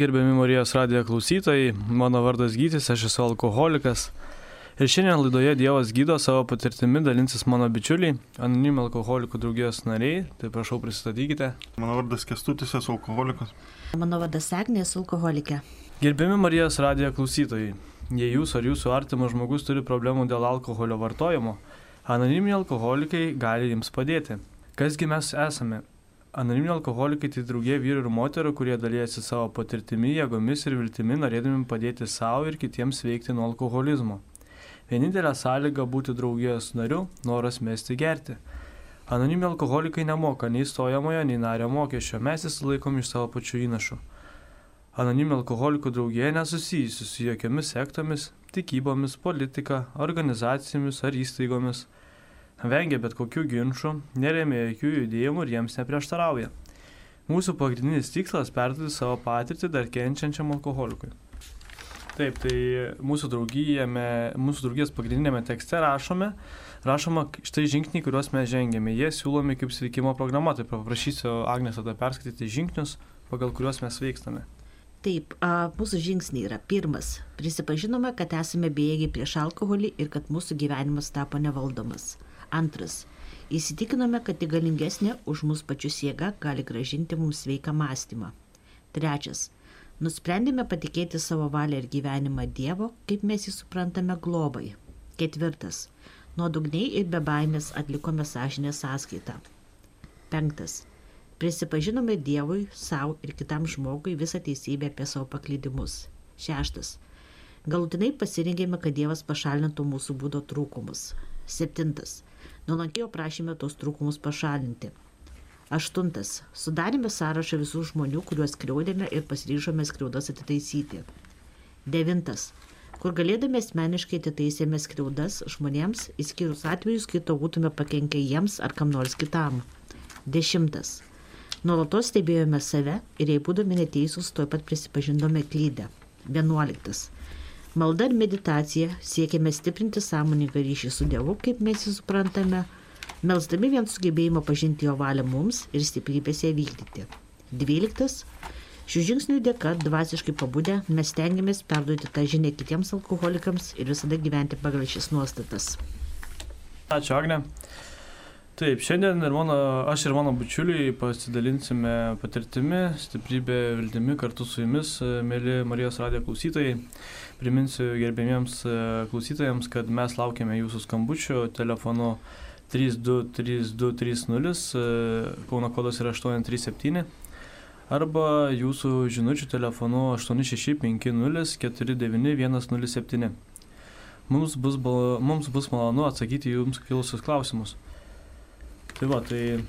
Gerbiami Marijos radijo klausytojai, mano vardas Gytis, aš esu alkoholikas. Ir šiandien laidoje Dievas gydo savo patirtimi dalinsis mano bičiuliai, anonimi alkoholikų draugijos nariai, tai prašau pristatykite. Mano vardas Kestutis, esu alkoholikas. Mano vardas Agnė, esu alkoholikė. Gerbiami Marijos radijo klausytojai, jei jūs ar jūsų artimas žmogus turi problemų dėl alkoholio vartojimo, anoniminiai alkoholikai gali jums padėti. Kasgi mes esame? Anoniminiai alkoholikai tai draugė vyrų ir moterų, kurie dalyjasi savo patirtimi, jėgomis ir viltimi, norėdami padėti savo ir kitiems veikti nuo alkoholizmo. Vienintelė sąlyga būti draugijos nariu - noras mesti gerti. Anoniminiai alkoholikai nemoka nei stojamojo, nei nario mokesčio, mes jis laikom iš savo pačių įnašų. Anoniminių alkoholikų draugija nesusijusi su jokiamis sektomis, tikybomis, politika, organizacijomis ar įstaigomis vengia bet kokių ginčių, neremia jokių judėjimų ir jiems neprieštarauja. Mūsų pagrindinis tikslas - perduoti savo patirtį dar kenčiančiam alkoholikui. Taip, tai mūsų, mūsų draugijos pagrindinėme tekste rašome, rašoma štai žingsniai, kuriuos mes žengėme. Jie siūlomi kaip sveikimo programa, tai paprašysiu Agnės tada perskaityti žingsnius, pagal kuriuos mes veikstame. Taip, mūsų žingsniai yra pirmas. Prisipažinome, kad esame bejėgiai prieš alkoholį ir kad mūsų gyvenimas tapo nevaldomas. Antras. Įsitikinome, kad tik galingesnė už mus pačius jėga gali gražinti mums sveiką mąstymą. Trečias. Nusprendėme patikėti savo valią ir gyvenimą Dievo, kaip mes jį suprantame globai. Ketvirtas. Nuodugniai ir be baimės atlikome sąžinę sąskaitą. Penktas. Prisipažinome Dievui, savo ir kitam žmogui visą teisybę apie savo paklydimus. Šeštas. Galutinai pasirinkėme, kad Dievas pašalintų mūsų būdo trūkumus. Septintas. Nuolankiai prašėme tos trūkumus pašalinti. Aštuntas. Sudarėme sąrašą visų žmonių, kuriuos skriaudėme ir pasiryžome skriaudas atitaisyti. Devintas. Kur galėdami asmeniškai atitaisėme skriaudas žmonėms, įskyrus atvejus, kito būtume pakenkę jiems ar kam nors kitam. Dešimtas. Nuolatos stebėjome save ir jei būdami neteisūs, tuoj pat prisipažindome klydę. Vienuoliktas. Malda ir meditacija siekiame stiprinti sąmoningą ryšį su Dievu, kaip mes jį suprantame, melsdami vien sugebėjimo pažinti jo valią mums ir stiprybės ją vykdyti. Dvyliktas. Šių žingsnių dėka, dvasiškai pabudę, mes tengiamės perduoti tą žinią kitiems alkoholikams ir visada gyventi pagal šis nuostatas. Ačiū, Agne. Taip, šiandien ir mano, aš ir mano bičiuliai pasidalinsime patirtimi, stiprybė, viltimi kartu su jumis, mėly Marijos radijo klausytojai. Priminsiu gerbėmiems klausytojams, kad mes laukiame jūsų skambučių telefonu 323230, Kauno kodas yra 837 arba jūsų žinučių telefonu 8650491107. Mums bus, mums bus malonu atsakyti jums kilusius klausimus. Tai va, tai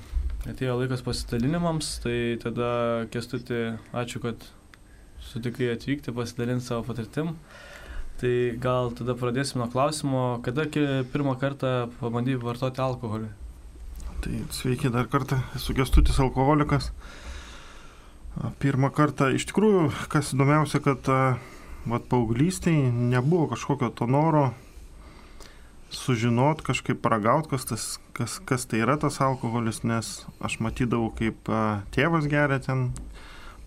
atėjo laikas pasidalinimams, tai tada kestuti, ačiū, kad sutikai atvykti, pasidalinti savo patirtim. Tai gal tada pradėsime nuo klausimo, kada pirmą kartą pabandėjai vartoti alkoholį? Tai sveiki dar kartą, esu kestutis alkoholikas. Pirmą kartą, iš tikrųjų, kas įdomiausia, kad vat, paauglystėje nebuvo kažkokio to noro sužinot, kažkaip paragaut, kas, tas, kas, kas tai yra tas alkoholis, nes aš matydavau, kaip tėvas geria ten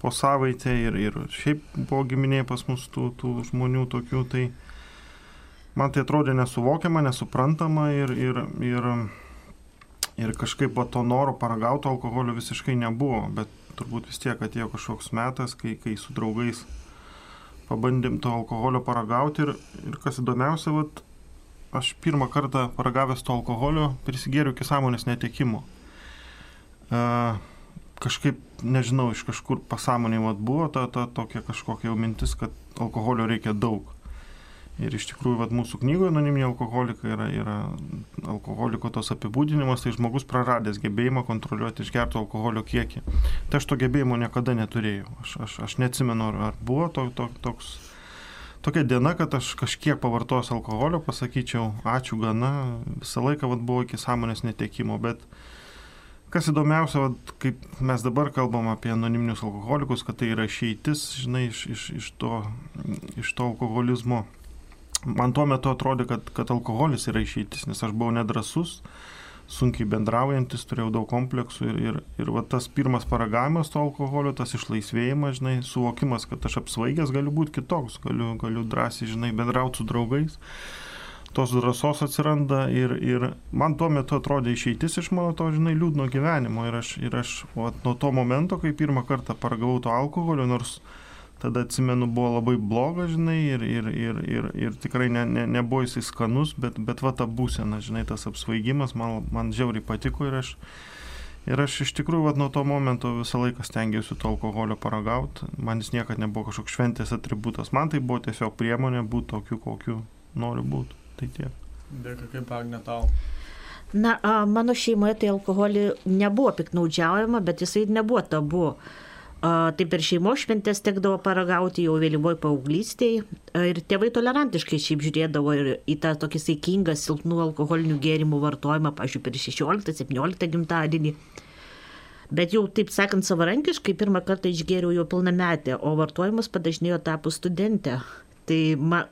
po savaitę ir, ir šiaip buvo giminėje pas mus tų, tų žmonių tokių, tai man tai atrodė nesuvokiama, nesuprantama ir, ir, ir, ir kažkaip va, to noro paragauti alkoholio visiškai nebuvo, bet turbūt vis tiek atėjo kažkoks metas, kai, kai su draugais pabandėm to alkoholio paragauti ir, ir kas įdomiausia, vat, aš pirmą kartą paragavęs to alkoholio prisigėriau iki sąmonės netekimo. Uh, kažkaip, nežinau, iš kažkur pasąmonėje mat buvo ta, ta tokia kažkokia jau mintis, kad alkoholio reikia daug. Ir iš tikrųjų, vat, mūsų knygoje anoniminiai alkoholikai yra, yra alkoholiko tos apibūdinimas, tai žmogus praradęs gebėjimą kontroliuoti išgerto alkoholio kiekį. Tai aš to gebėjimo niekada neturėjau. Aš, aš, aš neatsimenu, ar, ar buvo to, to, toks, tokia diena, kad aš kažkiek pavartojęs alkoholio pasakyčiau, ačiū gana, visą laiką vat, buvo iki sąmonės netekimo, bet kas įdomiausia, vat, kaip mes dabar kalbam apie anoniminius alkoholikus, kad tai yra išeitis, žinai, iš, iš, iš, to, iš to alkoholizmo. Man tuo metu atrodė, kad, kad alkoholis yra išeitis, nes aš buvau nedrasus, sunkiai bendraujantis, turėjau daug kompleksų ir, ir, ir va, tas pirmas paragavimas to alkoholio, tas išlaisvėjimas, žinai, suvokimas, kad aš apsvaigęs galiu būti kitoks, galiu, galiu drąsiai, žinai, bendrauti su draugais. Tos drąsos atsiranda ir, ir man tuo metu atrodė išeitis iš mano to, žinai, liūdno gyvenimo. Ir aš, ir aš va, nuo to momento, kai pirmą kartą paragavau to alkoholio, nors tada atsimenu buvo labai bloga, žinai, ir, ir, ir, ir, ir tikrai ne, ne, nebuvo jisai skanus, bet, bet va ta būsena, žinai, tas apsvaigimas man, man žiauriai patiko ir aš, ir aš iš tikrųjų va, nuo to momento visą laiką stengiausi to alkoholio paragauti, man jis niekada nebuvo kažkoks šventės atributas, man tai buvo tiesiog priemonė būti tokiu, kokiu noriu būti. Tai tiek. Dėkui, kaip Agne tau. Na, a, mano šeimoje tai alkoholį nebuvo piknaudžiaujama, bet jisai nebuvo tabu. A, taip ir šeimos šventės tekdavo paragauti jau vėlyvoj paauglystėje. Ir tėvai tolerantiškai šiaip žiūrėdavo ir į tą tokį saikingą silpnų alkoholinių gėrimų vartojimą, pažiūrėjau, per 16-17 gimtadienį. Bet jau, taip sakant, savarankiškai pirmą kartą išgėriau jau pilnametę, o vartojimas padažnėjo tapus studentę. Tai ma,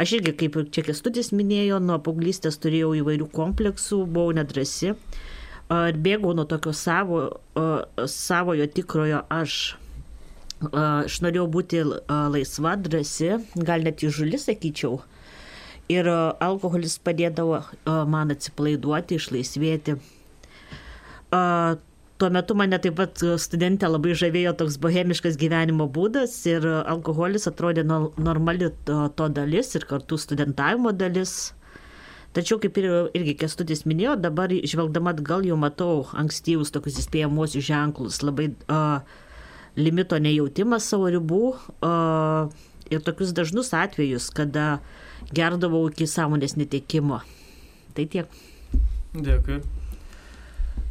aš irgi, kaip čia kestudis minėjo, nuo paauglystės turėjau įvairių kompleksų, buvau nedrasi bėgau nuo tokio savo, savojo tikrojo aš. Aš norėjau būti laisva, drasi, gal net įžuli, sakyčiau. Ir alkoholis padėdavo man atsipalaiduoti, išlaisvėti. Tuo metu mane taip pat studentė labai žavėjo toks bohemiškas gyvenimo būdas ir alkoholis atrodė normali to dalis ir kartu studentavimo dalis. Tačiau, kaip ir, irgi Kestutis minėjo, dabar žvelgdama atgal jau matau ankstyvus tokius įspėjamuosius ženklus, labai uh, limito nejautimas savo ribų uh, ir tokius dažnus atvejus, kada gerdavau iki sąmonės netekimo. Tai tiek. Dėkui.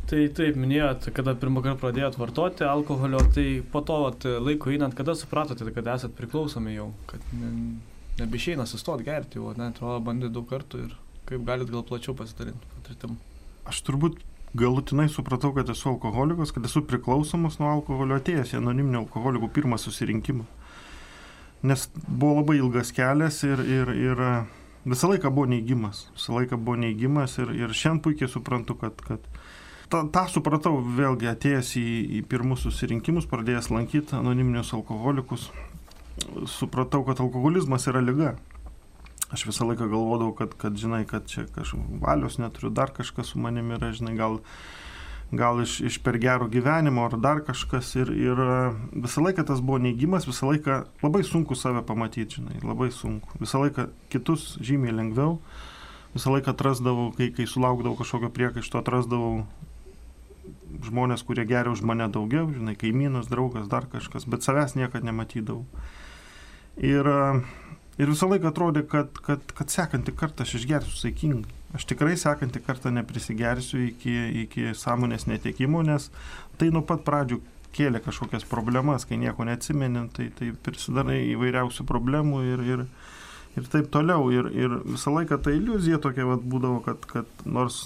Tai taip, minėjot, kada pirmą kartą pradėjot vartoti alkoholio, tai po to vat, laiko einant, kada supratote, kad esat priklausomi jau, kad ne, nebeišeina sustoti gerti, o net o bandė daug kartų ir kaip galit gal plačiau pasidalinti patirtim. Aš turbūt galutinai supratau, kad esu alkoholikas, kad esu priklausomas nuo alkoholio atėjęs į anoniminio alkoholikų pirmą susirinkimą. Nes buvo labai ilgas kelias ir, ir, ir visą laiką buvo neigimas. Visą laiką buvo neigimas ir, ir šiandien puikiai suprantu, kad, kad tą, tą supratau vėlgi atėjęs į, į pirmus susirinkimus, pradėjęs lankyti anoniminius alkoholikus, supratau, kad alkoholizmas yra lyga. Aš visą laiką galvodavau, kad, kad žinai, kad čia kažkokios valios neturiu, dar kažkas su manimi yra, žinai, gal, gal iš, iš per gero gyvenimo ar dar kažkas. Ir, ir visą laiką tas buvo neigimas, visą laiką labai sunku save pamatyti, žinai, labai sunku. Visą laiką kitus žymiai lengviau. Visą laiką atrasdavau, kai, kai sulaukdavau kažkokio priekaišto, atrasdavau žmonės, kurie geria už mane daugiau, žinai, kaimynas, draugas, dar kažkas, bet savęs niekada nematydavau. Ir, ir visą laiką atrodė, kad, kad, kad sekantį kartą aš išgersiu saikingai. Aš tikrai sekantį kartą neprisigersiu iki, iki sąmonės netekimo, nes tai nuo pat pradžių kėlė kažkokias problemas, kai nieko neatsimeni, tai, tai prisidarai įvairiausių problemų ir, ir, ir taip toliau. Ir, ir visą laiką ta iliuzija tokia vat, būdavo, kad, kad nors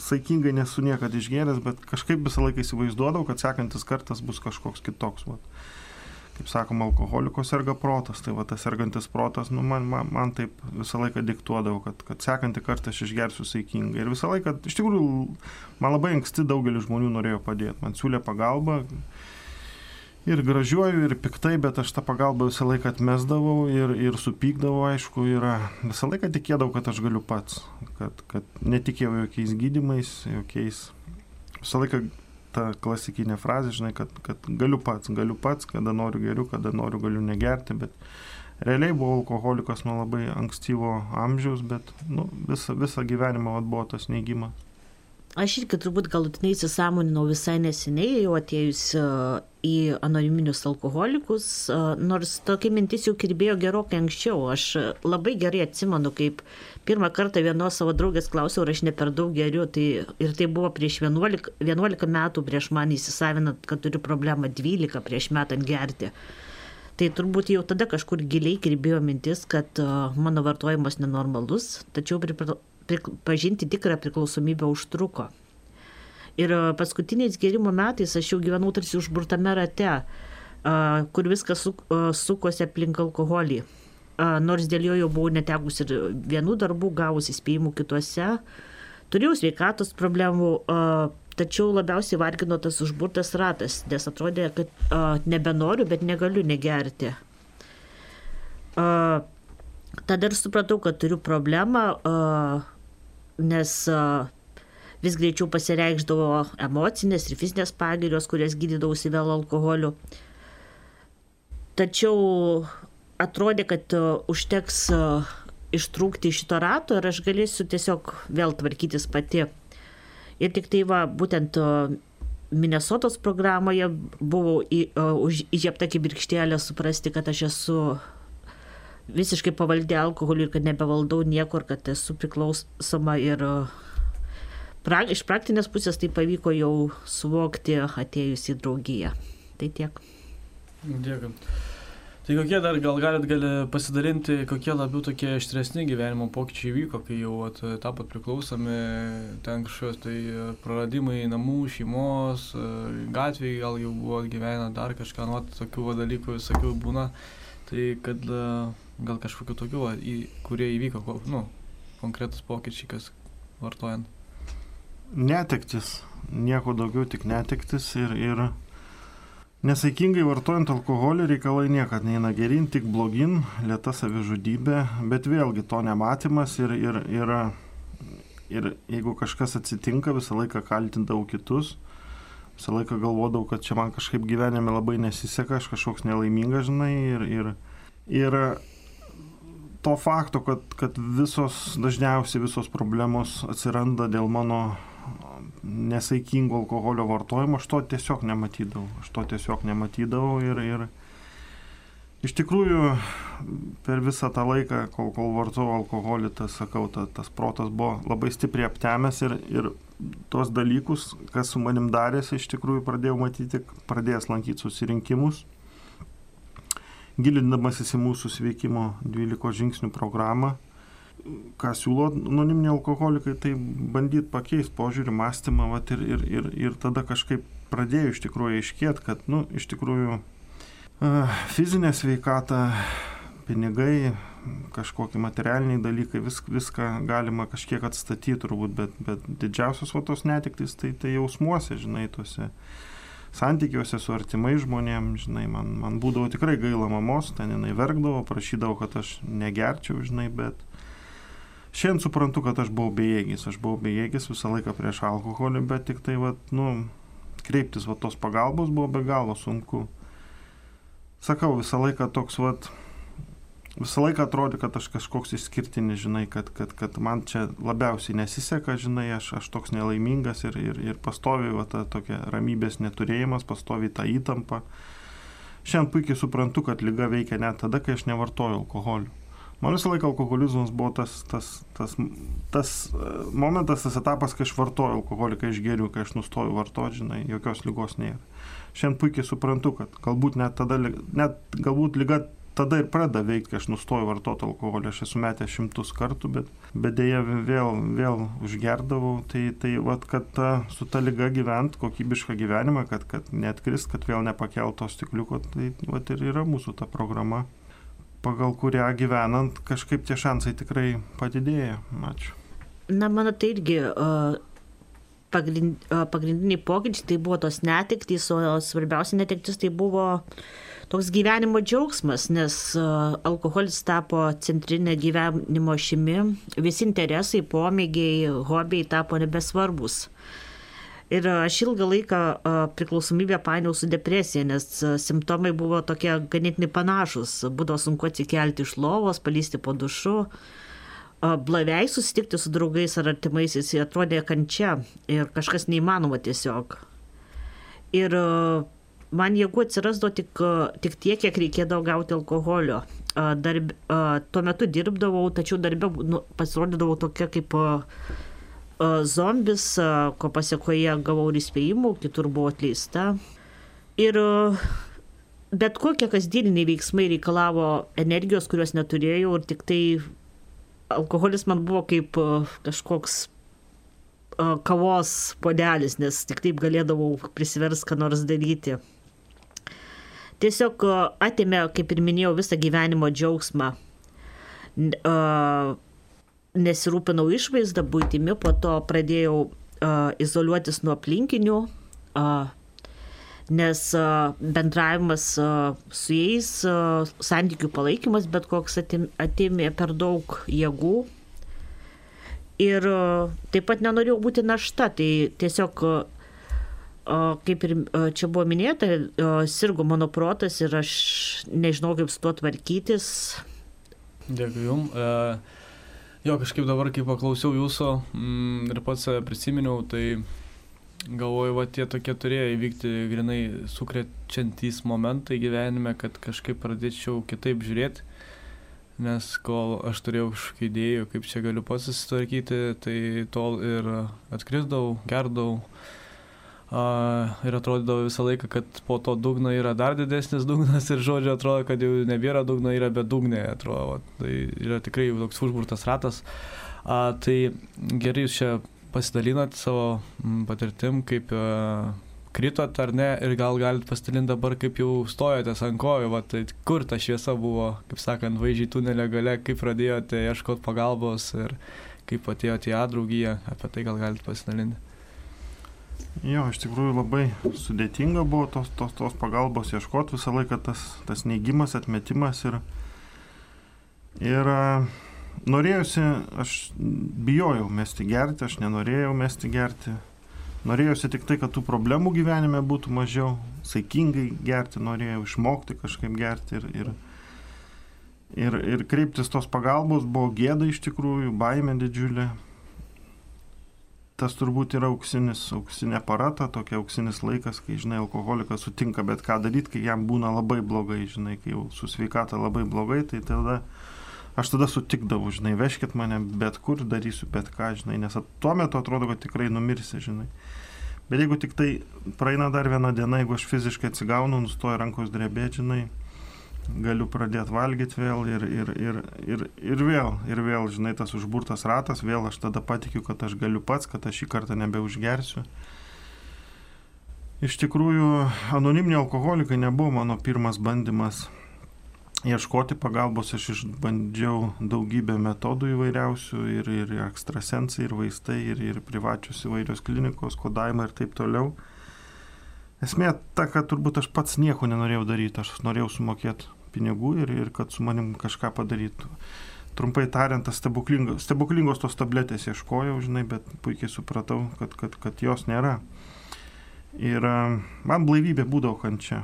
saikingai nesu niekada išgėręs, bet kažkaip visą laiką įsivaizduodavau, kad sekantis kartas bus kažkoks kitoks. Vat. Kaip sakoma, alkoholiko serga protas, tai va tas sergantis protas, nu, man, man, man taip visą laiką diktuodavo, kad, kad sekantį kartą aš išgersiu saikingai. Ir visą laiką, iš tikrųjų, man labai anksti daugelis žmonių norėjo padėti, man siūlė pagalbą, ir gražiuoju, ir piktai, bet aš tą pagalbą visą laiką atmesdavau ir, ir supykdavau, aišku, ir visą laiką tikėdavau, kad aš galiu pats, kad, kad netikėjau jokiais gydimais, jokiais. Visą laiką ta klasikinė frazė, žinai, kad, kad galiu pats, galiu pats, kada noriu geriu, kada noriu galiu negerti, bet realiai buvau alkoholikas nuo labai ankstyvo amžiaus, bet nu, visą, visą gyvenimą buvo tas neigimas. Aš irgi turbūt galutinai įsisamoninau visai neseniai, jau atėjus į anoniminius alkoholikus, nors tokia mintis jau kirbėjo gerokai anksčiau. Aš labai gerai atsimenu, kaip pirmą kartą vienos savo draugės klausiau, ar aš ne per daug geriu. Tai, ir tai buvo prieš 11, 11 metų, prieš man įsisavinant, kad turiu problemą 12 prieš metant gerti. Tai turbūt jau tada kažkur giliai kirbėjo mintis, kad mano vartojimas nenormalus, tačiau pažinti tikrą priklausomybę užtruko. Ir paskutiniais gėrimo metais aš jau gyvenau tarsi užburtame rate, kur viskas sukosi aplink alkoholį. Nors dėl jo jau buvau netekus ir vienų darbų, gavus įspėjimų kituose, Turėjau sveikatos problemų, tačiau labiausiai vargino tas užburtas ratas, nes atrodė, kad nebenoriu, bet negaliu negerti. Tada ir supratau, kad turiu problemą, nes vis greičiau pasireikždavo emocinės ir fizinės pagirios, kurias gydydavausi vėl alkoholiu. Tačiau atrodė, kad užteks ištrūkti iš šito rato ir aš galėsiu tiesiog vėl tvarkytis pati. Ir tik tai va, būtent Minnesotos programoje buvau įžiepta kibirkštėlė suprasti, kad aš esu visiškai pavaldė alkoholiu ir kad nebevaldau niekur, kad esu priklausoma ir pra, iš praktinės pusės tai pavyko jau suvokti atėjus į draugiją. Tai tiek. Dėkui. Tai kokie dar gal galit gali pasidalinti, kokie labiau tokie aštresni gyvenimo pokyčiai vyko, kai jau at, tapot priklausomi, ten kažkokios tai praradimai namų, šeimos, gatvėje gal jau buvo gyvenę dar kažką, nu, tokių dalykų visokių būna. Tai kad gal kažkokiu tokiu, kurie įvyko, nu, konkretus pokyčiai, kas vartojant. Netektis, nieko daugiau, tik netektis ir, ir Nesaikingai vartojant alkoholį reikalai niekada neina gerin, tik blogin, lėta savižudybė, bet vėlgi to nematymas ir, ir, ir, ir jeigu kažkas atsitinka, visą laiką kaltindavau kitus, visą laiką galvodavau, kad čia man kažkaip gyvenime labai nesiseka, aš kažkoks nelaimingas, žinai, ir, ir, ir to fakto, kad, kad visos, dažniausiai visos problemos atsiranda dėl mano nesaikingo alkoholio vartojimo, aš to tiesiog nematydavau. Aš to tiesiog nematydavau ir, ir iš tikrųjų per visą tą laiką, kol, kol vartojau alkoholį, tas, sakau, ta, tas protas buvo labai stipriai aptemęs ir, ir tuos dalykus, kas su manim darėsi, iš tikrųjų pradėjau matyti, pradėjęs lankyti susirinkimus, gilindamasis į mūsų sveikimo 12 žingsnių programą. Ką siūlo anoniminiai alkoholikai, tai bandyti pakeisti požiūrį, mąstymą vat, ir, ir, ir, ir tada kažkaip pradėjau iš tikrųjų aiškėti, kad, nu, iš tikrųjų fizinė sveikata, pinigai, kažkokie materialiniai dalykai, vis, viską galima kažkiek atstatyti turbūt, bet, bet didžiausios va tos netiktis tai, tai jausmuose, žinai, tuose santykiuose su artimai žmonėm, žinai, man, man būdavo tikrai gaila mamos, ten jinai verkdavo, prašydavo, kad aš negerčiau, žinai, bet Šiandien suprantu, kad aš buvau bejėgis, aš buvau bejėgis visą laiką prieš alkoholį, bet tik tai, vat, nu, kreiptis va tos pagalbos buvo be galo sunku. Sakau, visą laiką toks, vat, visą laiką atrodė, kad aš kažkoks išskirtinis, žinai, kad, kad, kad man čia labiausiai nesiseka, žinai, aš, aš toks nelaimingas ir, ir, ir pastovi va, ta tokia ramybės neturėjimas, pastovi ta įtampa. Šiandien puikiai suprantu, kad lyga veikia net tada, kai aš nevartoju alkoholio. Man visą laiką alkoholizmas buvo tas, tas, tas, tas momentas, tas etapas, kai aš vartoju alkoholį, kai aš geriu, kai aš nustoju vartoti, žinai, jokios lygos nėra. Šiandien puikiai suprantu, kad galbūt net tada, net galbūt lyga tada ir pradeda veikti, aš nustoju vartoti alkoholį. Aš esu metęs šimtus kartų, bet, bet dėja vėl, vėl užgerdavau. Tai, tai vat, kad ta, su ta lyga gyvent kokybišką gyvenimą, kad, kad net krist, kad vėl nepakelto stikliuko, tai vat ir yra mūsų ta programa pagal kurią gyvenant kažkaip tie šansai tikrai padidėja. Ačiū. Na, mano tai irgi pagrind, pagrindiniai pokyčiai tai buvo tos netiktys, o svarbiausia netiktis tai buvo toks gyvenimo džiaugsmas, nes alkoholis tapo centrinė gyvenimo šimi, visi interesai, pomėgiai, hobiai tapo nebesvarbus. Ir aš ilgą laiką priklausomybę painiau su depresija, nes simptomai buvo tokie ganėtinai panašus. Būdavo sunku atsikelti iš lovos, palysti po dušu. Blaviai susitikti su draugais ar artimaisiais atrodė kančia ir kažkas neįmanoma tiesiog. Ir man jėgų atsirasdavo tik, tik tiek, kiek reikėdavo gauti alkoholio. Darb, tuo metu dirbdavau, tačiau darbė nu, pasirodydavau tokia kaip zombis, ko pasiekoje gavau ir įspėjimų, kitur buvo atleista. Ir bet kokie kasdieniniai veiksmai reikalavo energijos, kurios neturėjau ir tik tai alkoholis man buvo kaip kažkoks kavos podelis, nes tik taip galėdavau prisivers, ką nors daryti. Tiesiog atėmė, kaip ir minėjau, visą gyvenimo džiaugsmą. nesirūpinau išvaizdą, būtimi, po to pradėjau izoliuotis nuo aplinkinių, nes bendravimas su jais, santykių palaikymas, bet koks atim, atimė per daug jėgų. Ir taip pat nenorėjau būti našta, tai tiesiog kaip ir čia buvo minėta, sirgo mano protas ir aš nežinau, kaip su tuo tvarkytis. Dėkui Jums. Jo, kažkaip dabar, kai paklausiau jūsų mm, ir pats prisiminiau, tai galvoju, va tie tokie turėjo įvykti grinai sukrečiantys momentai gyvenime, kad kažkaip pradėčiau kitaip žiūrėti. Nes kol aš turėjau kažkokių idėjų, kaip čia galiu pats susitvarkyti, tai tol ir atkrisdavau, gerdavau, ir atrodydavo visą laiką, kad po to dugno yra dar didesnis dugnas ir žodžiu atrodo, kad jau nebėra dugno, yra bedugnė, atrodo. Tai yra tikrai toks užburtas ratas. A, tai gerai jūs čia pasidalinat savo patirtim, kaip a, kritot ar ne ir gal galit pasidalinti dabar, kaip jau stojotės ant kojų, va, tai kur ta šviesa buvo, kaip sakant, vaizdžiai tunelio gale, kaip pradėjote ieškoti pagalbos ir kaip atėjote į A draugiją, apie tai gal galit pasidalinti. Jo, iš tikrųjų labai sudėtinga buvo tos, tos, tos pagalbos ieškoti visą laiką tas, tas neigimas, atmetimas ir, ir norėjusi, aš bijojau mesti gerti, aš nenorėjau mesti gerti. Norėjusi tik tai, kad tų problemų gyvenime būtų mažiau, saikingai gerti, norėjau išmokti kažkaip gerti ir, ir, ir, ir kreiptis tos pagalbos buvo gėda iš tikrųjų, baimė didžiulė, tas turbūt yra auksinis, auksinė parata, tokia auksinis laikas, kai, žinai, alkoholikas sutinka bet ką daryti, kai jam būna labai blogai, žinai, kai jau su sveikata labai blogai, tai tada aš tada sutikdavau, žinai, veškit mane bet kur, darysiu bet ką, žinai, nes tuo metu atrodo, kad tikrai numirsi, žinai. Bet jeigu tik tai praeina dar viena diena, jeigu aš fiziškai atsigaunu, nustoja rankos drebėti, žinai, galiu pradėti valgyti vėl ir, ir, ir, ir, ir vėl, ir vėl, žinai, tas užburtas ratas, vėl aš tada patikiu, kad aš galiu pats, kad aš šį kartą nebeužgersiu. Iš tikrųjų, anoniminiai alkoholikai nebuvo mano pirmas bandymas ieškoti pagalbos, aš išbandžiau daugybę metodų įvairiausių ir, ir ekstrasensai, ir vaistai, ir, ir privačios įvairios klinikos, kodavimai ir taip toliau. Esmė ta, kad turbūt aš pats nieko nenorėjau daryti, aš norėjau sumokėti pinigų ir, ir kad su manim kažką padarytų. Trumpai tariant, stebuklingos, stebuklingos tos tabletės ieškojau, žinai, bet puikiai supratau, kad, kad, kad jos nėra. Ir man blaivybė būdavo kančia.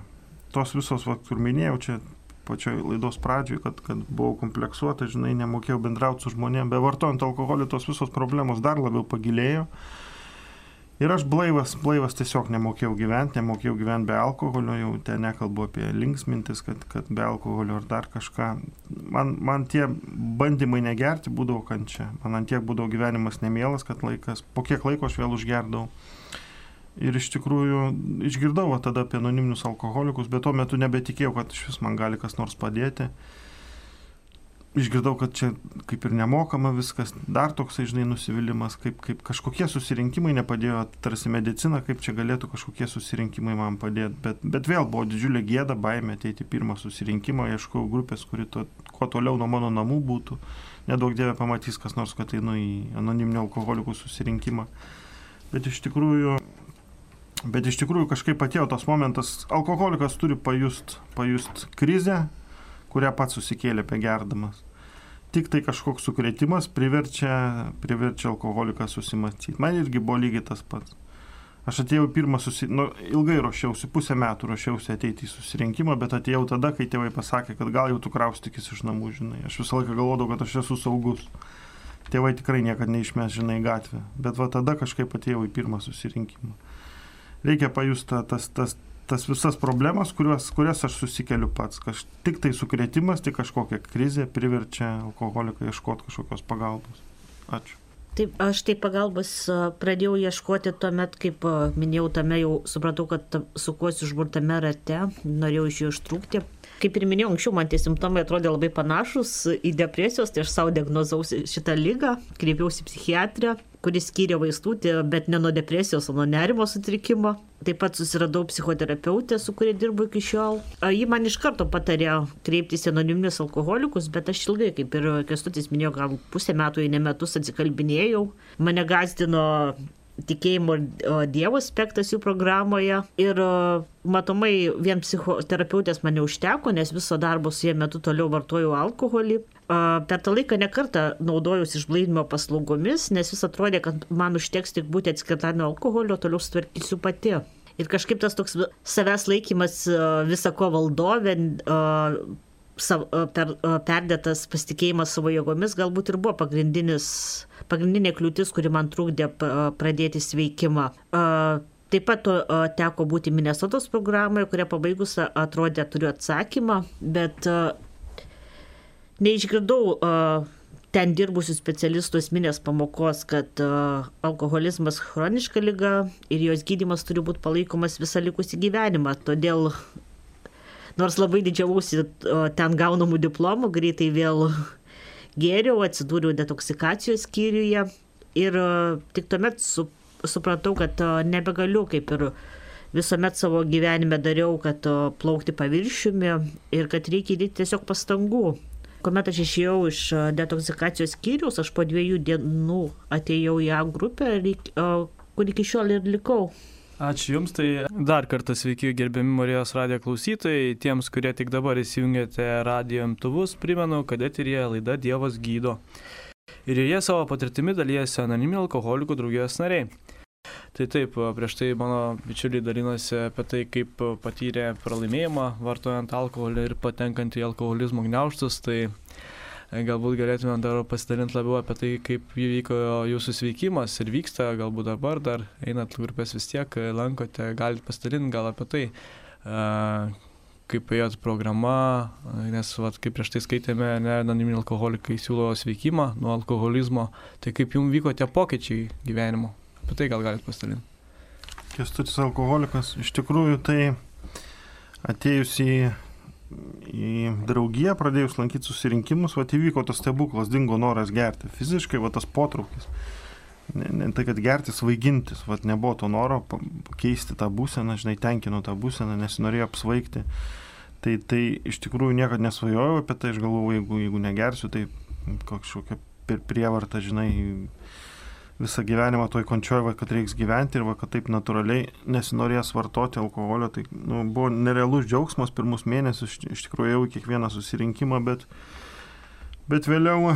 Tos visos, va, kur minėjau, čia pačioj laidos pradžioj, kad, kad buvau kompleksuota, žinai, nemokėjau bendrauti su žmonėmis, be vartojant alkoholį tos visos problemos dar labiau pagilėjo. Ir aš blaivas, blaivas tiesiog nemokėjau gyventi, nemokėjau gyventi be alkoholio, jau ten nekalbu apie linksmintis, kad, kad be alkoholio ar dar kažką. Man, man tie bandymai negerti būdavo kančia. Man ant tiek būdavo gyvenimas nemielas, kad laikas, po kiek laiko aš vėl užgerdavau. Ir iš tikrųjų išgirdau tada apie anoniminius alkoholikus, bet tuo metu nebetikėjau, kad iš vis man gali kas nors padėti išgirdau, kad čia kaip ir nemokama viskas, dar toksai, žinai, nusivylimas, kaip, kaip kažkokie susirinkimai nepadėjo, tarsi medicina, kaip čia galėtų kažkokie susirinkimai man padėti, bet, bet vėl buvo didžiulė gėda, baimė ateiti pirmą susirinkimą, ieškau grupės, kuri to, kuo toliau nuo mano namų būtų, nedaug dievė pamatys kas nors, kad einu į anoniminio alkoholikų susirinkimą. Bet iš tikrųjų Bet iš tikrųjų kažkaip atėjo tas momentas, alkoholikas turi pajust, pajust krizę, kurią pats susikėlė begerdamas tik tai kažkoks sukretimas priverčia, priverčia alkoholiką susimastyti. Man irgi buvo lygiai tas pats. Aš atėjau pirmą susi... Nu, ilgai ruošiausi, pusę metų ruošiausi ateiti į susirinkimą, bet atėjau tada, kai tėvai pasakė, kad gal jau tu kraustykis iš namų, žinai. Aš visą laiką galvodavau, kad aš esu saugus. Tėvai tikrai niekada neišmės, žinai, gatvę. Bet va tada kažkaip atėjau į pirmą susirinkimą. Reikia pajusti tas, tas, tas visas problemas, kuriuos, kurias aš susikeliu pats. Kaž, tik tai sukretimas, tik kažkokia krizė priverčia alkoholiką ieškoti kažkokios pagalbos. Ačiū. Taip, aš tai pagalbos pradėjau ieškoti tuo met, kaip minėjau, tame jau supratau, kad sukuosi užburtame rate, norėjau iš jo ištrūkti. Kaip ir minėjau, anksčiau man tie simptomai atrodė labai panašus į depresijos, tai aš savo diagnozausi šitą lygą, kreipiausi psichiatrę, kuris skyrė vaistų, bet ne nuo depresijos, o nuo nerimo sutrikimo. Taip pat susiradau psichoterapeutę, su kuria dirbu iki šiol. Ji man iš karto patarė kreiptis į anoniminius alkoholikus, bet aš ilgai, kaip ir Kestutis minėjo, gal pusę metų, jei ne metus atsikalbinėjau. Mane gazdino tikėjimo Dievo aspektas jų programoje. Ir matomai vien psichoterapeutės man neužteko, nes viso darbo su jie metu toliau vartojau alkoholį. Per tą laiką nekartą naudojausi išblaidimo paslaugomis, nes vis atrodė, kad man užteks tik būti atskirta nuo alkoholio, toliau sutvarkysiu pati. Ir kažkaip tas toks savęs laikymas visako valdovė, per, perdėtas pasitikėjimas savo jėgomis galbūt ir buvo pagrindinė kliūtis, kuri man trukdė pradėti sveikimą. Taip pat teko būti Minnesotos programoje, kurią pabaigus atrodė turiu atsakymą, bet neišgirdau ten dirbusių specialistų esminės pamokos, kad alkoholizmas chroniška lyga ir jos gydimas turi būti palaikomas visą likusį gyvenimą. Todėl, nors labai didžiavausi ten gaunamų diplomų, greitai vėl gėriau, atsidūriau detoksikacijos skyriuje ir tik tuomet su, supratau, kad nebegaliu kaip ir visuomet savo gyvenime dariau, kad plaukti paviršiumi ir kad reikia įdėti tiesiog pastangų. Kuomet aš išėjau iš detoksikacijos skyrius, aš po dviejų dienų atėjau į A grupę, kur iki šiol ir likau. Ačiū Jums, tai dar kartą sveiki gerbiami Marijos radijo klausytojai. Tiems, kurie tik dabar įsijungėte radijo imtuvus, primenu, kad eterija laida Dievas gydo. Ir joje savo patirtimi dalyjasi anoniminių alkoholikų draugijos nariai. Tai taip, prieš tai mano bičiuliai dalinosi apie tai, kaip patyrė pralaimėjimą vartojant alkoholį ir patenkant į alkoholizmo gniauštus. Tai galbūt galėtume dar pasidalinti labiau apie tai, kaip įvyko jūsų sveikimas ir vyksta, galbūt dabar dar einat grupės vis tiek, lankote, galite pasidalinti gal apie tai, kaip ėjot programa, nes, vat, kaip prieš tai skaitėme, ne, anoniminiai alkoholikai siūlo sveikimą nuo alkoholizmo, tai kaip jums vyko tie pokyčiai gyvenimo, apie tai gal galite pasidalinti. Kestutis alkoholikas, iš tikrųjų tai atėjus į į draugiją, pradėjus lankyti susirinkimus, va įvyko tas stebuklas, dingo noras gerti. Fiziškai va tas potraukis. Ne, ne tai, kad gerti, svaigintis, va nebuvo to noro keisti tą būseną, žinai, tenkino tą būseną, nesinorėjo apsvaigti. Tai, tai iš tikrųjų niekada nesvajojau apie tai, aš galvoju, jeigu, jeigu negersiu, tai kažkokia per prievartą, žinai, visą gyvenimą toj končioj, va, kad reiks gyventi ir va, kad taip natūraliai nesinorės vartoti alkoholio. Tai nu, buvo nerealus džiaugsmas pirmus mėnesius, iš tikrųjų jau kiekvieną susirinkimą, bet, bet vėliau,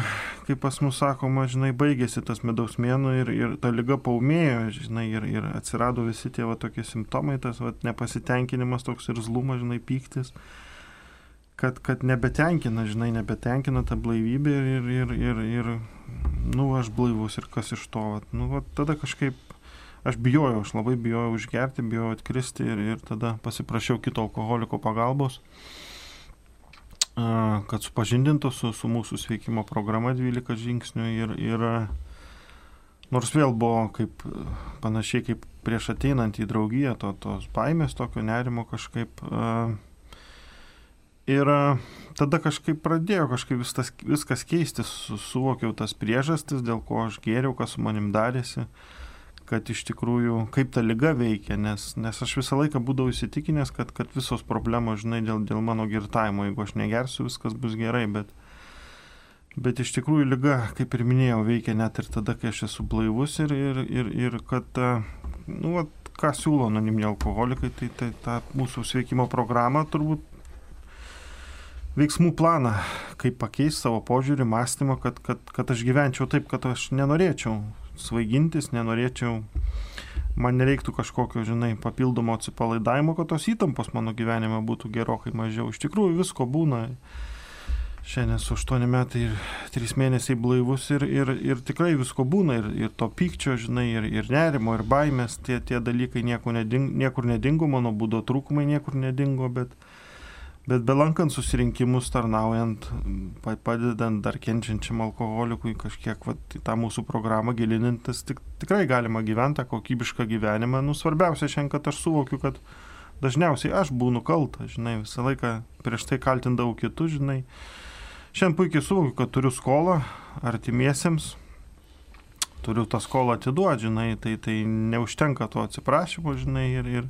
kaip pas mus sakoma, žinai, baigėsi tas medaus mėnų ir, ir ta lyga paumėjo, žinai, ir, ir atsirado visi tie va, tokie simptomai, tas va, nepasitenkinimas toks ir zlumas, žinai, pyktis kad, kad nebetenkina, žinai, nebetenkina ta blaivybė ir, ir, ir, ir nu, aš blaivus ir kas iš to. Vat, nu, vat, tada kažkaip aš bijojau, aš labai bijojau užgerti, bijojau atkristi ir, ir tada pasiprašiau kito alkoholiko pagalbos, kad supažindintų su, su mūsų sveikimo programa 12 žingsnių ir, ir nors vėl buvo kaip panašiai kaip prieš ateinant į draugiją, to, tos baimės, tokio nerimo kažkaip. Uh, Ir tada kažkaip pradėjo kažkaip viskas, viskas keistis, suvokiau tas priežastis, dėl ko aš gėriau, kas su manim darėsi, kad iš tikrųjų kaip ta lyga veikia, nes, nes aš visą laiką būdavau įsitikinęs, kad, kad visos problemos, žinai, dėl, dėl mano girtavimo, jeigu aš negersiu, viskas bus gerai, bet, bet iš tikrųjų lyga, kaip ir minėjau, veikia net ir tada, kai aš esu blaivus ir, ir, ir, ir kad, nu, vat, ką siūlo anoniminiai alkoholikai, tai, tai tą mūsų sveikimo programą turbūt veiksmų planą, kaip pakeisti savo požiūrį, mąstymą, kad, kad, kad aš gyvenčiau taip, kad aš nenorėčiau svaigintis, nenorėčiau, man nereiktų kažkokio, žinai, papildomo atsipalaidavimo, kad tos įtampos mano gyvenime būtų gerokai mažiau. Iš tikrųjų visko būna. Šiandien su 8 metai ir 3 mėnesiai blaivus ir, ir, ir tikrai visko būna ir, ir to pykčio, žinai, ir, ir nerimo, ir baimės, tie, tie dalykai niekur nedingo, niekur nedingo, mano būdo trūkumai niekur nedingo, bet, Bet belankant susirinkimus, tarnaujant, padedant dar kenčiančiam alkoholikui kažkiek vat, tą mūsų programą gilinantis, tik, tikrai galima gyventi kokybišką gyvenimą. Nu, svarbiausia šiandien, kad aš suvokiu, kad dažniausiai aš būnu kaltas, žinai, visą laiką prieš tai kaltindavau kitus, žinai. Šiandien puikiai suvokiu, kad turiu skolą artimiesiems, turiu tą skolą atiduoti, žinai, tai, tai neužtenka to atsiprašymo, žinai, ir, ir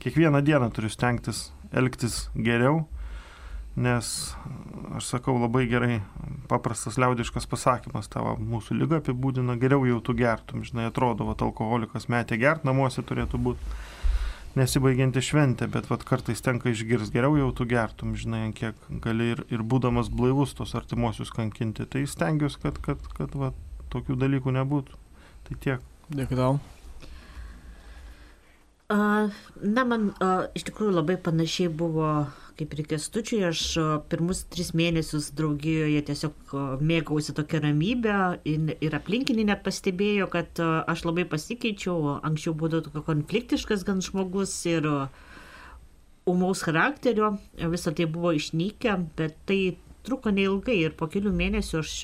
kiekvieną dieną turiu stengtis elgtis geriau, nes, aš sakau, labai gerai paprastas liaudiškas pasakymas, tavo mūsų lyga apibūdina, geriau jau tu gertum, žinai, atrodo, kad alkoholikas metė gert, namuose turėtų būti nesibaigianti šventė, bet vat, kartais tenka išgirs geriau jau tu gertum, žinai, kiek gali ir, ir būdamas blaivus tos artimuosius kankinti. Tai stengiuosi, kad, kad, kad vat, tokių dalykų nebūtų. Tai tiek. Dėkui tau. Na, man iš tikrųjų labai panašiai buvo kaip ir kestučiui. Aš pirmus tris mėnesius draugijoje tiesiog mėgausi tokią ramybę ir, aplinkiniai net pastebėjo, kad aš labai pasikeičiau. Anksčiau būdavo tokio konfliktiškas gan žmogus ir umaus charakterio. Visą tai buvo išnykę, bet tai truko neilgai ir po kelių mėnesių aš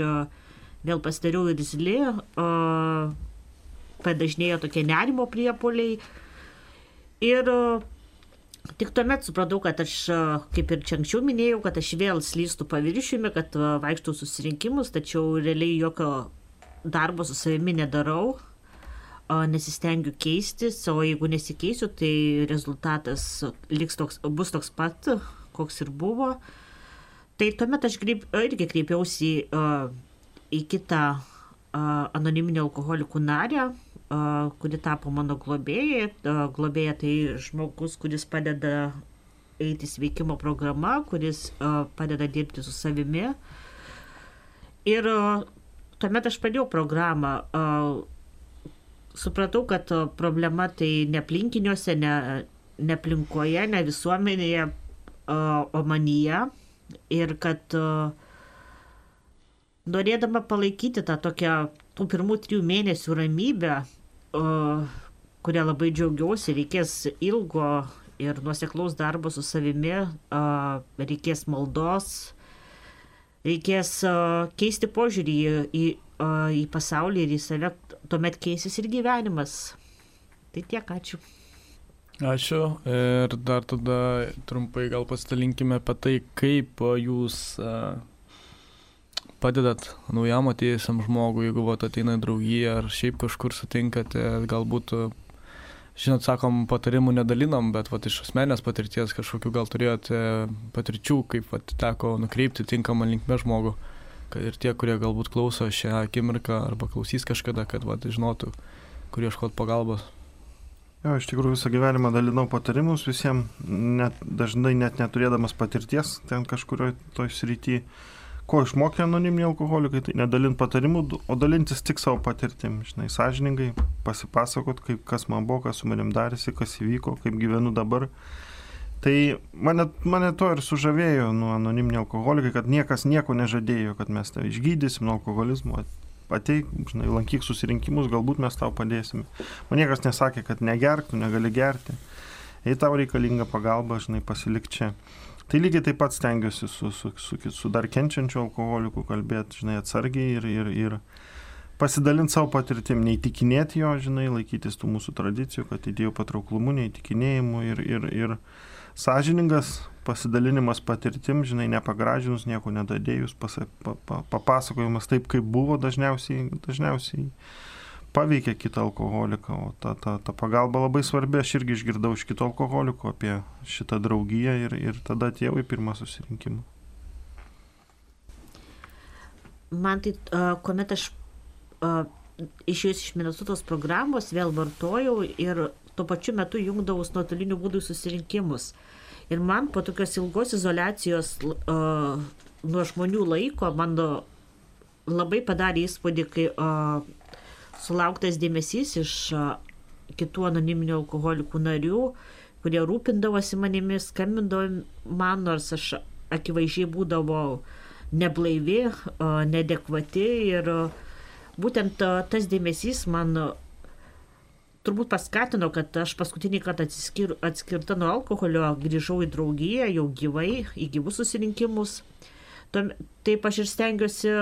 vėl pasidariau irzli, padažnėjo tokie nerimo priepoliai. Ir tik tuomet supratau, kad aš, kaip ir čia anksčiau minėjau, kad aš vėl slystu paviršiumi, kad vaikštau susirinkimus, tačiau realiai jokio darbo su savimi nedarau, nesistengiu keistis, o jeigu nesikeisiu, tai rezultatas toks, bus toks pat, koks ir buvo. Tai tuomet aš kreip, irgi kreipiausi į kitą anoniminio alkoholikų narę, kuri tapo mano globėjai. Globėja tai žmogus, kuris padeda eiti sveikimo programa, kuris padeda dirbti su savimi. Ir tuomet aš pradėjau programą. Supratau, kad problema tai ne aplinkiniuose, ne, ne aplinkoje, ne visuomenėje, o manyje. Ir kad norėdama palaikyti tą tokią tų pirmų trijų mėnesių ramybę, kurią labai džiaugiausi, reikės ilgo ir nuoseklaus darbo su savimi, reikės maldos, reikės keisti požiūrį į, į, į pasaulį ir į save, tuomet keisis ir gyvenimas. Tai tiek, ačiū. Ačiū ir dar tada trumpai gal pasidalinkime apie tai, kaip jūs padedat naujam atėjusiam žmogui, jeigu vat, ateina į draugiją ar šiaip kažkur sutinkate, galbūt, žinot, sakom, patarimų nedalinam, bet vat, iš asmenės patirties kažkokiu gal turėjote patirčių, kaip vat, teko nukreipti tinkamą linkmę žmogų. Ir tie, kurie galbūt klauso šią akimirką arba klausys kažkada, kad vat, žinotų, kur ieškoti pagalbos. Jo, iš tikrųjų visą gyvenimą dalinau patarimus visiems, net, dažnai net neturėdamas patirties ten kažkurioje toj srityje ko išmokė anoniminiai alkoholikai, tai nedalint patarimų, o dalintis tik savo patirtim, žinai, sąžiningai, pasipasakot, kaip, kas man buvo, kas su manim darėsi, kas įvyko, kaip gyvenu dabar. Tai mane, mane to ir sužavėjo nuo anoniminiai alkoholikai, kad niekas nieko nežadėjo, kad mes tave išgydysim nuo alkoholizmo, ateik, žinai, lankyk susirinkimus, galbūt mes tau padėsime. Man niekas nesakė, kad negerk, tu negali gerti. Jei tau reikalinga pagalba, žinai, pasilik čia. Tai lygiai taip pat stengiuosi su, su, su, su dar kenčiančiu alkoholiku kalbėti, žinai, atsargiai ir, ir, ir pasidalinti savo patirtim, neįtikinėti jo, žinai, laikytis tų mūsų tradicijų, kad idėjų patrauklumu, neįtikinėjimu ir, ir, ir sąžiningas pasidalinimas patirtim, žinai, nepagražinus, nieko nedadėjus, pasa, pa, pa, papasakojimas taip, kaip buvo dažniausiai, dažniausiai paveikia kitą alkoholiką, o ta, ta, ta pagalba labai svarbi, aš irgi išgirdau iš kito alkoholiko apie šitą draugiją ir, ir tada atėjau į pirmą susirinkimą. Man tai, kuomet aš išėjus iš Minnesotos programos vėl vartojau ir tuo pačiu metu jungdavus nuotoliniu būdu susirinkimus. Ir man po tokios ilgos izolacijos nuo žmonių laiko man labai padarė įspūdį, kai sulauktas dėmesys iš kitų anoniminių alkoholikų narių, kurie rūpindavosi manimi, skambindavo man, nors aš akivaizdžiai būdavau neblaivi, nedekvati ir būtent tas dėmesys man turbūt paskatino, kad aš paskutinį kartą atskir, atskirta nuo alkoholio grįžau į draugiją jau gyvai, į gyvus susirinkimus. Taip aš ir stengiuosi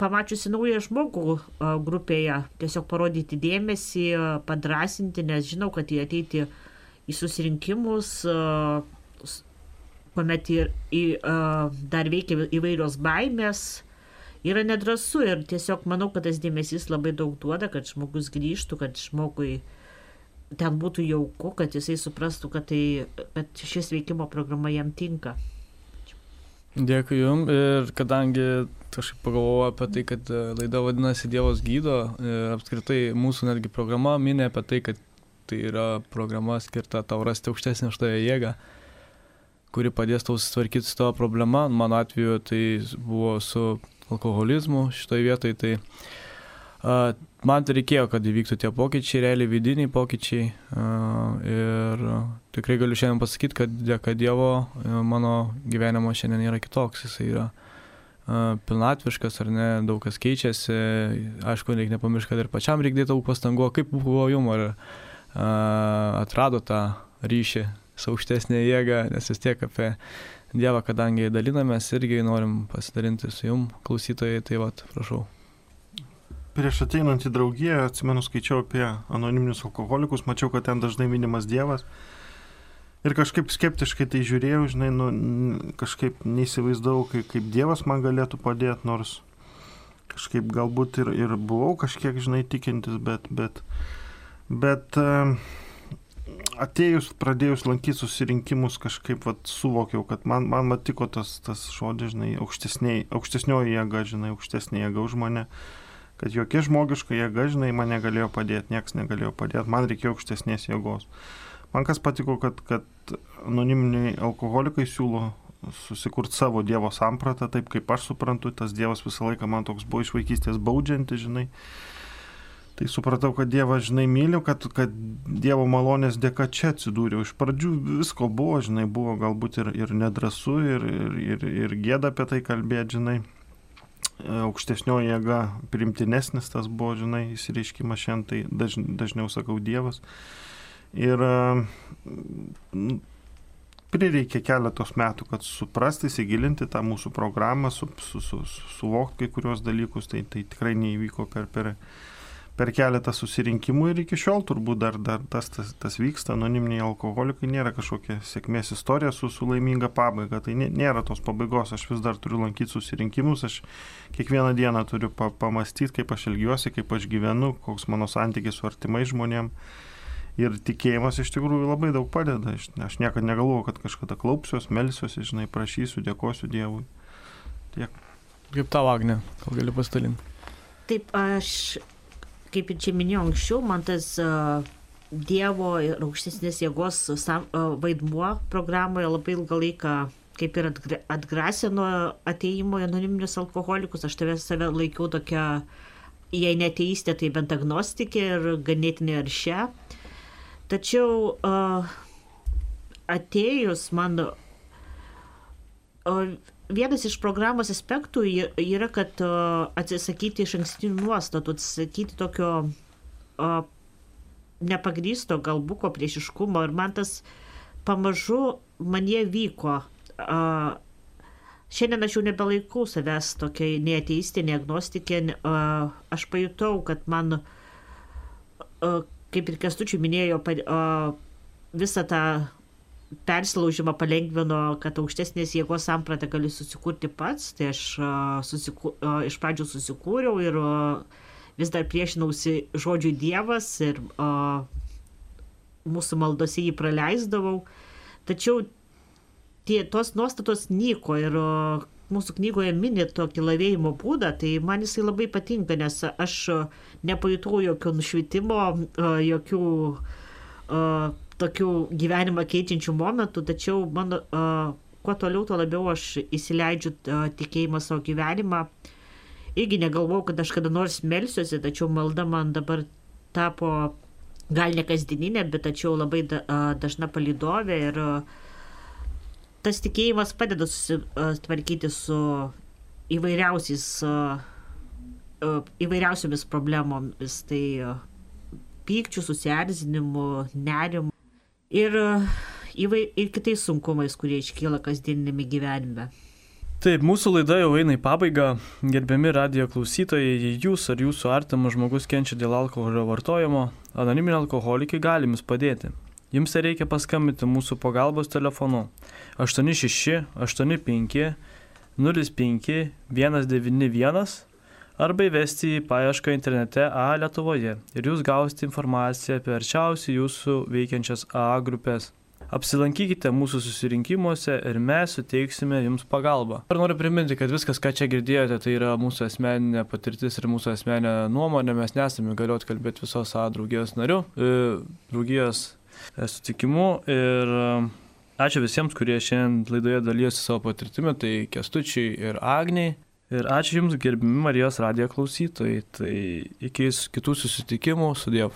pamačiusi naują žmogų grupėje, tiesiog parodyti dėmesį, padrasinti, nes žinau, kad jie ateiti į susirinkimus, kuomet ir, į, dar veikia įvairios baimės yra nedrasu ir tiesiog manau, kad tas dėmesys labai daug duoda, kad žmogus grįžtų, kad žmogui ten būtų jauku, kad jisai suprastų, kad, tai, kad šis veikimo programa jam tinka. Dėkui Jums ir kadangi kažkaip pagalvojau apie tai, kad e, laida vadinasi Dievas gydo ir apskritai mūsų netgi programa minė apie tai, kad tai yra programa skirta tau rasti aukštesnę štoje jėgą, kuri padės tau susitvarkyti su tavo problema. Mano atveju tai buvo su alkoholizmu šitoje vietoje. Tai man tai reikėjo, kad įvyktų tie pokyčiai, realiai vidiniai pokyčiai. Ir tikrai galiu šiandien pasakyti, kad dėka Dievo mano gyvenimo šiandien yra kitoks. Jis yra pilnatviškas ar ne, daug kas keičiasi. Aišku, reikia nepamiršti, kad ir pačiam reikia daug pastangų. Kaip buvo jum, ar atrado tą ryšį su aukštesnė jėga, nes vis tiek apie Dievą, kadangi dalinamės, irgi norim pasidalinti su jum, klausytojai, tai vad, prašau. Prieš ateinant į draugiją, atsimenu, skaičiau apie anoniminius alkoholikus, mačiau, kad ten dažnai minimas Dievas. Ir kažkaip skeptiškai tai žiūrėjau, žinai, nu, kažkaip neįsivaizdavau, kaip, kaip Dievas man galėtų padėti, nors kažkaip galbūt ir, ir buvau kažkiek, žinai, tikintis, bet, bet, bet atėjus, pradėjus lankyti susirinkimus, kažkaip vat, suvokiau, kad man, man matiko tas, tas žodis, žinai, aukštesnioji jėga, žinai, aukštesnė jėga už mane kad jokia žmogiška jėga, žinai, man negalėjo padėti, niekas negalėjo padėti, man reikėjo aukštesnės jėgos. Man kas patiko, kad, kad anoniminiai alkoholikai siūlo susikurti savo Dievo sampratą, taip kaip aš suprantu, tas Dievas visą laiką man toks buvo iš vaikystės baudžianti, žinai. Tai supratau, kad Dievą, žinai, myliu, kad, kad Dievo malonės dėka čia atsidūriau. Iš pradžių visko buvo, žinai, buvo galbūt ir, ir nedrasu, ir, ir, ir, ir gėda apie tai kalbėti, žinai aukštesnioji jėga primtinesnis tas buvo, žinai, įsireiškimas šiandien, tai daž, dažniau sakau Dievas. Ir nu, prireikė keletos metų, kad suprasti, įsigilinti tą mūsų programą, su, su, su, suvokti kai kurios dalykus, tai, tai tikrai neįvyko per, per, per keletą susirinkimų ir iki šiol turbūt dar, dar tas, tas, tas vyksta, anoniminiai alkoholikai nėra kažkokia sėkmės istorija su, su laiminga pabaiga, tai nėra tos pabaigos, aš vis dar turiu lankyti susirinkimus, aš kiekvieną dieną turiu pa, pamastyti, kaip aš elgiuosi, kaip aš gyvenu, koks mano santykis su artimai žmonėm. Ir tikėjimas iš tikrųjų labai daug padeda. Aš, aš niekada negalvoju, kad kažkada klaupsiuos, melsiuosi, žinai, prašysiu, dėkosiu Dievui. Tiek. Kaip tau, Agne, gal gali pasidalinti? Taip, aš kaip ir čia minėjau anksčiau, man tas Dievo ir aukštesnės jėgos vaidmuo programoje labai ilgą laiką kaip ir atgrasė nuo ateimo į anoniminius alkoholikus. Aš tave save laikiau tokia, jei neteistė, tai bent agnostikė ir ganėtinai aršia. Tačiau atėjus man vienas iš programos aspektų yra, kad atsisakyti iš ankstinių nuostatų, atsisakyti tokio nepagrysto galbuko priešiškumo ir man tas pamažu man jie vyko. Šiandien aš jau nebelaikau savęs tokia neateistė, neagnostikė, o, aš pajutau, kad man, kaip ir Kestučių minėjo, visą tą persilaužimą palengvino, kad aukštesnės jėgos sampratą gali susikurti pats. Tai aš susiku, iš pradžių susikūriau ir vis dar priešinausi žodžiui Dievas ir mūsų maldose jį praleisdavau. Tačiau tie, tos nuostatos nyko ir mūsų knygoje mini tokį lavėjimo būdą, tai man jisai labai patinka, nes aš nepajutau jokio nušvitimo, jokių tokių gyvenimą keičiančių momentų, tačiau mano, kuo toliau, tuo labiau aš įsileidžiu tikėjimą savo gyvenimą. Irgi negalvojau, kad aš kada nors melsiuosi, tačiau malda man dabar tapo gal ne kasdieninė, bet tačiau labai da, dažna palidovė ir tas tikėjimas padeda susitvarkyti su įvairiausiais, įvairiausiomis problemomis. Tai pykčių, susierzinimu, nerimu ir, įvai, ir kitais sunkumais, kurie iškyla kasdieninėme gyvenime. Taip, mūsų laida jau eina į pabaigą. Gerbiami radio klausytojai, jei jūs ar jūsų artimas žmogus kenčia dėl alkoholio vartojimo, anoniminiai alkoholikai gali jums padėti. Jums tai reikia paskambinti mūsų pagalbos telefonu 86 85 05 191 arba įvesti į paiešką internete A Lietuvoje ir jūs gausite informaciją apie arčiausiai jūsų veikiančias A grupės. Apsilankykite mūsų susirinkimuose ir mes suteiksime jums pagalbą. Ir noriu priminti, kad viskas, ką čia girdėjote, tai yra mūsų asmeninė patirtis ir mūsų asmeninė nuomonė. Mes nesame galiot kalbėti visos A draugijos narių, e, draugijos e, sutikimu. Ir e, ačiū visiems, kurie šiandien laidoje dalyjosi savo patirtimi, tai Kestučiai ir Agniai. Ir ačiū Jums, gerbimi Marijos radijo klausytojai. Tai iki kitų susitikimų, sudėv.